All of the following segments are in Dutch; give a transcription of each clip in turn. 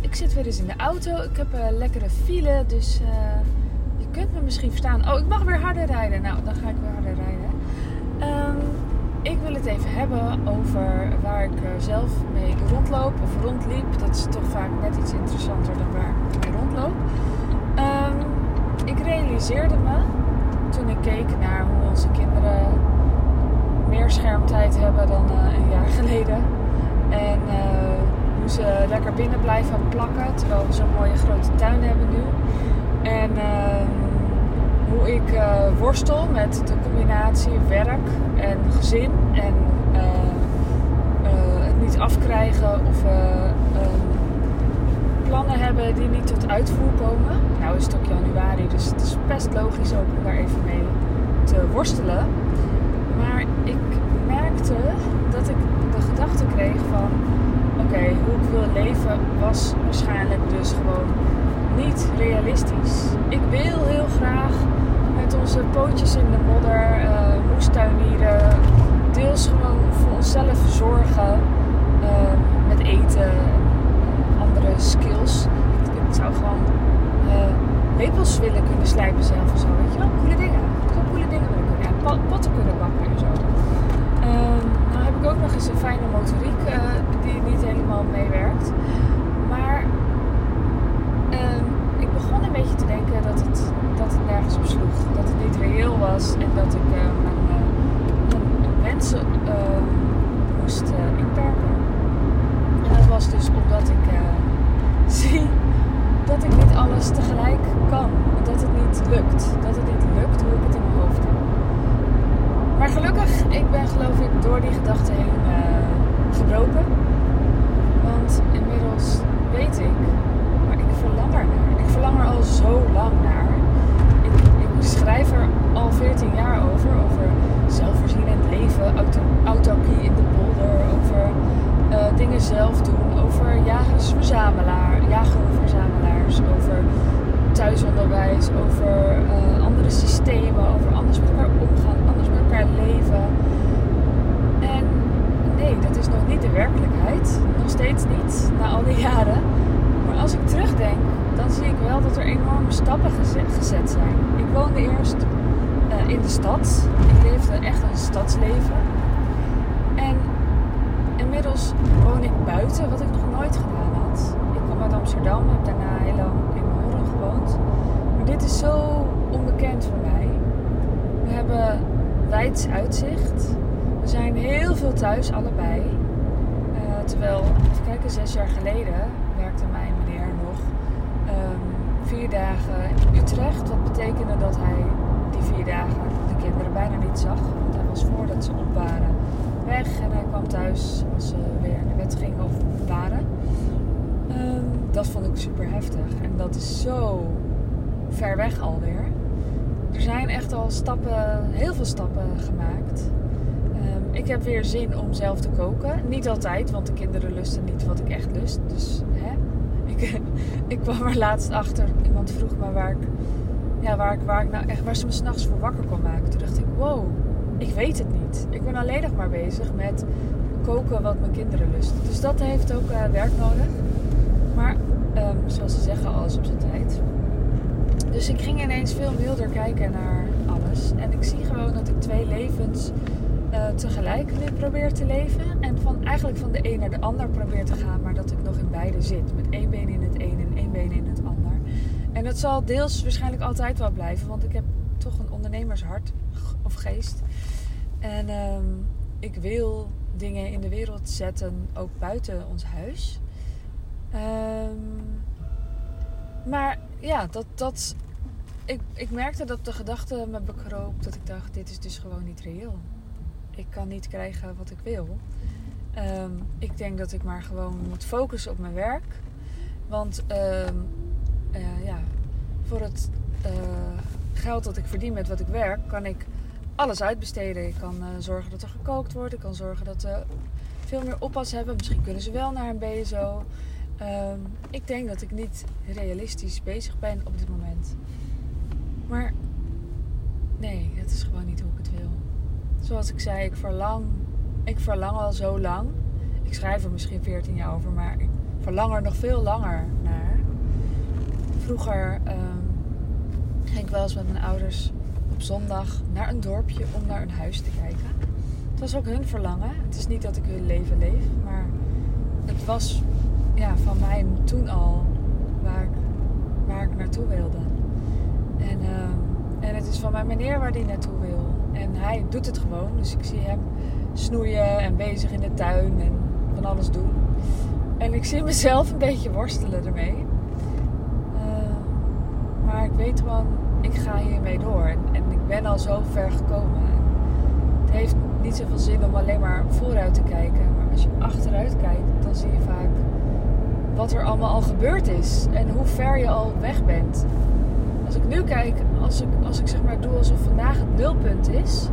ik zit weer eens in de auto. Ik heb een lekkere file, dus eh, je kunt me misschien verstaan. Oh, ik mag weer harder rijden. Nou, dan ga ik weer harder rijden. Ehm, ik wil het even hebben over waar ik eh, zelf mee rondloop of rondliep. Dat is toch vaak net iets interessanter dan waar ik mee rondloop. Ehm, ik realiseerde me toen ik keek naar hoe onze kinderen meer schermtijd hebben dan uh, een jaar geleden. En ze lekker binnen blijven plakken terwijl we zo'n mooie grote tuin hebben nu. En uh, hoe ik uh, worstel met de combinatie werk en gezin en het niet afkrijgen of plannen hebben die niet tot uitvoer komen. Nou is het ook januari, dus het is best logisch ook om daar even mee te worstelen. Maar ik merkte dat ik de gedachte kreeg van oké, hoe ik wil was waarschijnlijk dus gewoon niet realistisch. Ik wil heel graag met onze pootjes in de modder, uh, moestuinieren, deels gewoon voor onszelf zorgen uh, met eten andere skills. Ik, ik zou gewoon uh, lepels willen kunnen slijpen zelf of zo, weet je wel? Coole dingen. Zo coole dingen willen kunnen. Ja, potten kunnen bakken en zo. Uh, nou heb ik ook nog eens een fijne motoriek uh, die niet helemaal meewerkt. Maar uh, ik begon een beetje te denken dat het, dat het nergens op sloeg. Dat het niet reëel was en dat ik uh, mijn, mijn, wensen moest inperken. En dat was dus omdat ik zie dat ik niet alles tegelijk kan. Dat het Dat het niet lukt hoe ik het in mijn hoofd heb. Maar gelukkig, ik ben geloof ik door die gedachten heen uh, gebroken. Want inmiddels weet ik, maar ik verlang er naar. Ik verlang er al zo lang naar. Ik, ik schrijf er al 14 jaar over. Over zelfvoorzienend leven, auto, autarkie in de polder. Over uh, dingen zelf doen. Over jagers-verzamelaar, jager-verzamelaars. Over thuisonderwijs. Over uh, andere systemen. Over anders met elkaar omgaan. Anders met elkaar leven. En nee, dat is nog niet de werkelijkheid. Nog steeds niet, na al die jaren. Maar als ik terugdenk, dan zie ik wel dat er enorme stappen gezet, zijn. Ik woonde eerst uh, in de stad. Ik leefde echt een stadsleven. En inmiddels woon ik buiten, wat ik nog nooit gedaan had. Ik kom uit Amsterdam, heb daarna heel lang in Maar dit is zo onbekend voor mij. We hebben wijds uitzicht. We zijn heel veel thuis, allebei. Uh, terwijl, even kijken, zes jaar geleden werkte mijn meneer nog um, vier dagen in Utrecht. Wat betekende dat hij die vier dagen de kinderen bijna niet zag. Want hij was voordat ze op waren weg en hij kwam thuis als ze weer naar bed gingen of waren. Dat vond ik super heftig. En dat is zo ver weg alweer. Er zijn echt al stappen, heel veel stappen gemaakt. Um, ik heb weer zin om zelf te koken. Niet altijd, want de kinderen lusten niet wat ik echt lust. Dus hè, ik, ik kwam er laatst achter. Iemand vroeg me waar ik, ja, waar ik, waar ik nou echt, waar ze me s'nachts voor wakker kon maken. Toen dacht ik, wow, ik weet het niet. Ik ben alleen nog maar bezig met koken wat mijn kinderen lusten. Dus dat heeft ook uh, werk nodig. Maar um, zoals ze zeggen, alles op zijn tijd. Dus ik ging ineens veel milder kijken naar alles. En ik zie gewoon dat ik twee levens uh, tegelijk nu probeer te leven. En van, eigenlijk van de een naar de ander probeer te gaan. Maar dat ik nog in beide zit. Met één been in het een en één been in het ander. En dat zal deels waarschijnlijk altijd wel blijven. Want ik heb toch een ondernemershart of geest. En um, ik wil dingen in de wereld zetten, ook buiten ons huis. Um, maar ja, dat, dat, ik, ik merkte dat de gedachte me bekroop dat ik dacht, dit is dus gewoon niet reëel. Ik kan niet krijgen wat ik wil. Um, ik denk dat ik maar gewoon moet focussen op mijn werk. Want uh, ja, voor het uh, geld dat ik verdien met wat ik werk, kan ik alles uitbesteden. Ik kan uh, zorgen dat er gekookt wordt. Ik kan zorgen dat we veel meer oppas hebben. Misschien kunnen ze wel naar een BSO. Um, ik denk dat ik niet realistisch bezig ben op dit moment. Maar nee, het is gewoon niet hoe ik het wil. Zoals ik zei, ik verlang, ik verlang al zo lang. Ik schrijf er misschien 14 jaar over, maar ik verlang er nog veel langer naar. Vroeger ehm, ging ik wel eens met mijn ouders op zondag naar een dorpje om naar een huis te kijken. Het was ook hun verlangen. Het is niet dat ik hun leven leef, maar het was ja, van mij toen al waar ik, waar ik naartoe wilde. En, ehm, en het is van mijn meneer waar hij naartoe wil. En hij doet het gewoon. Dus ik zie hem snoeien en bezig in de tuin en van alles doen. En ik zie mezelf een beetje worstelen ermee. Ehm, maar ik weet gewoon, ik ga hiermee door. En, en, ik ben al zo ver gekomen. het heeft niet zoveel zin om alleen maar vooruit te kijken. Maar als je achteruit kijkt, dan zie je vaak wat er allemaal al gebeurd is. En hoe ver je al weg bent. Als ik nu kijk, als ik, als ik zeg maar doe alsof vandaag het nulpunt is.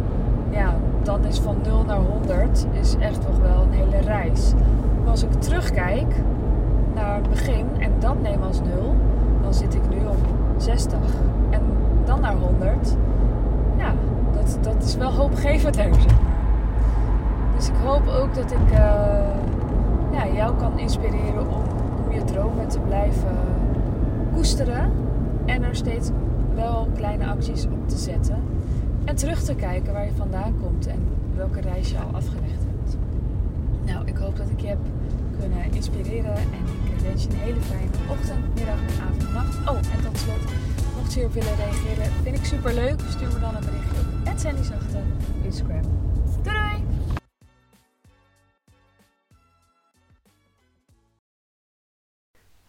Ja, dan is van 0 naar 100 is echt nog wel een hele reis. Maar als ik terugkijk naar het begin en dat neem als 0, dan zit ik nu op 60. En dan naar 100. Ja, dat, dat is wel hoopgevend maar. Dus ik hoop ook dat ik uh, ja, jou kan inspireren om, je dromen te blijven koesteren. En er steeds wel kleine acties op te zetten. En terug te kijken waar je vandaan komt en welke reis je al afgelegd hebt. Nou, ik hoop dat ik je heb kunnen inspireren. En ik wens je een hele fijne ochtend, middag, avond, nacht. Oh, en tot slot, mocht je hierop willen reageren, vind ik super leuk. Stuur me dan een berichtje op Sandy Zachte Instagram. Doei doei!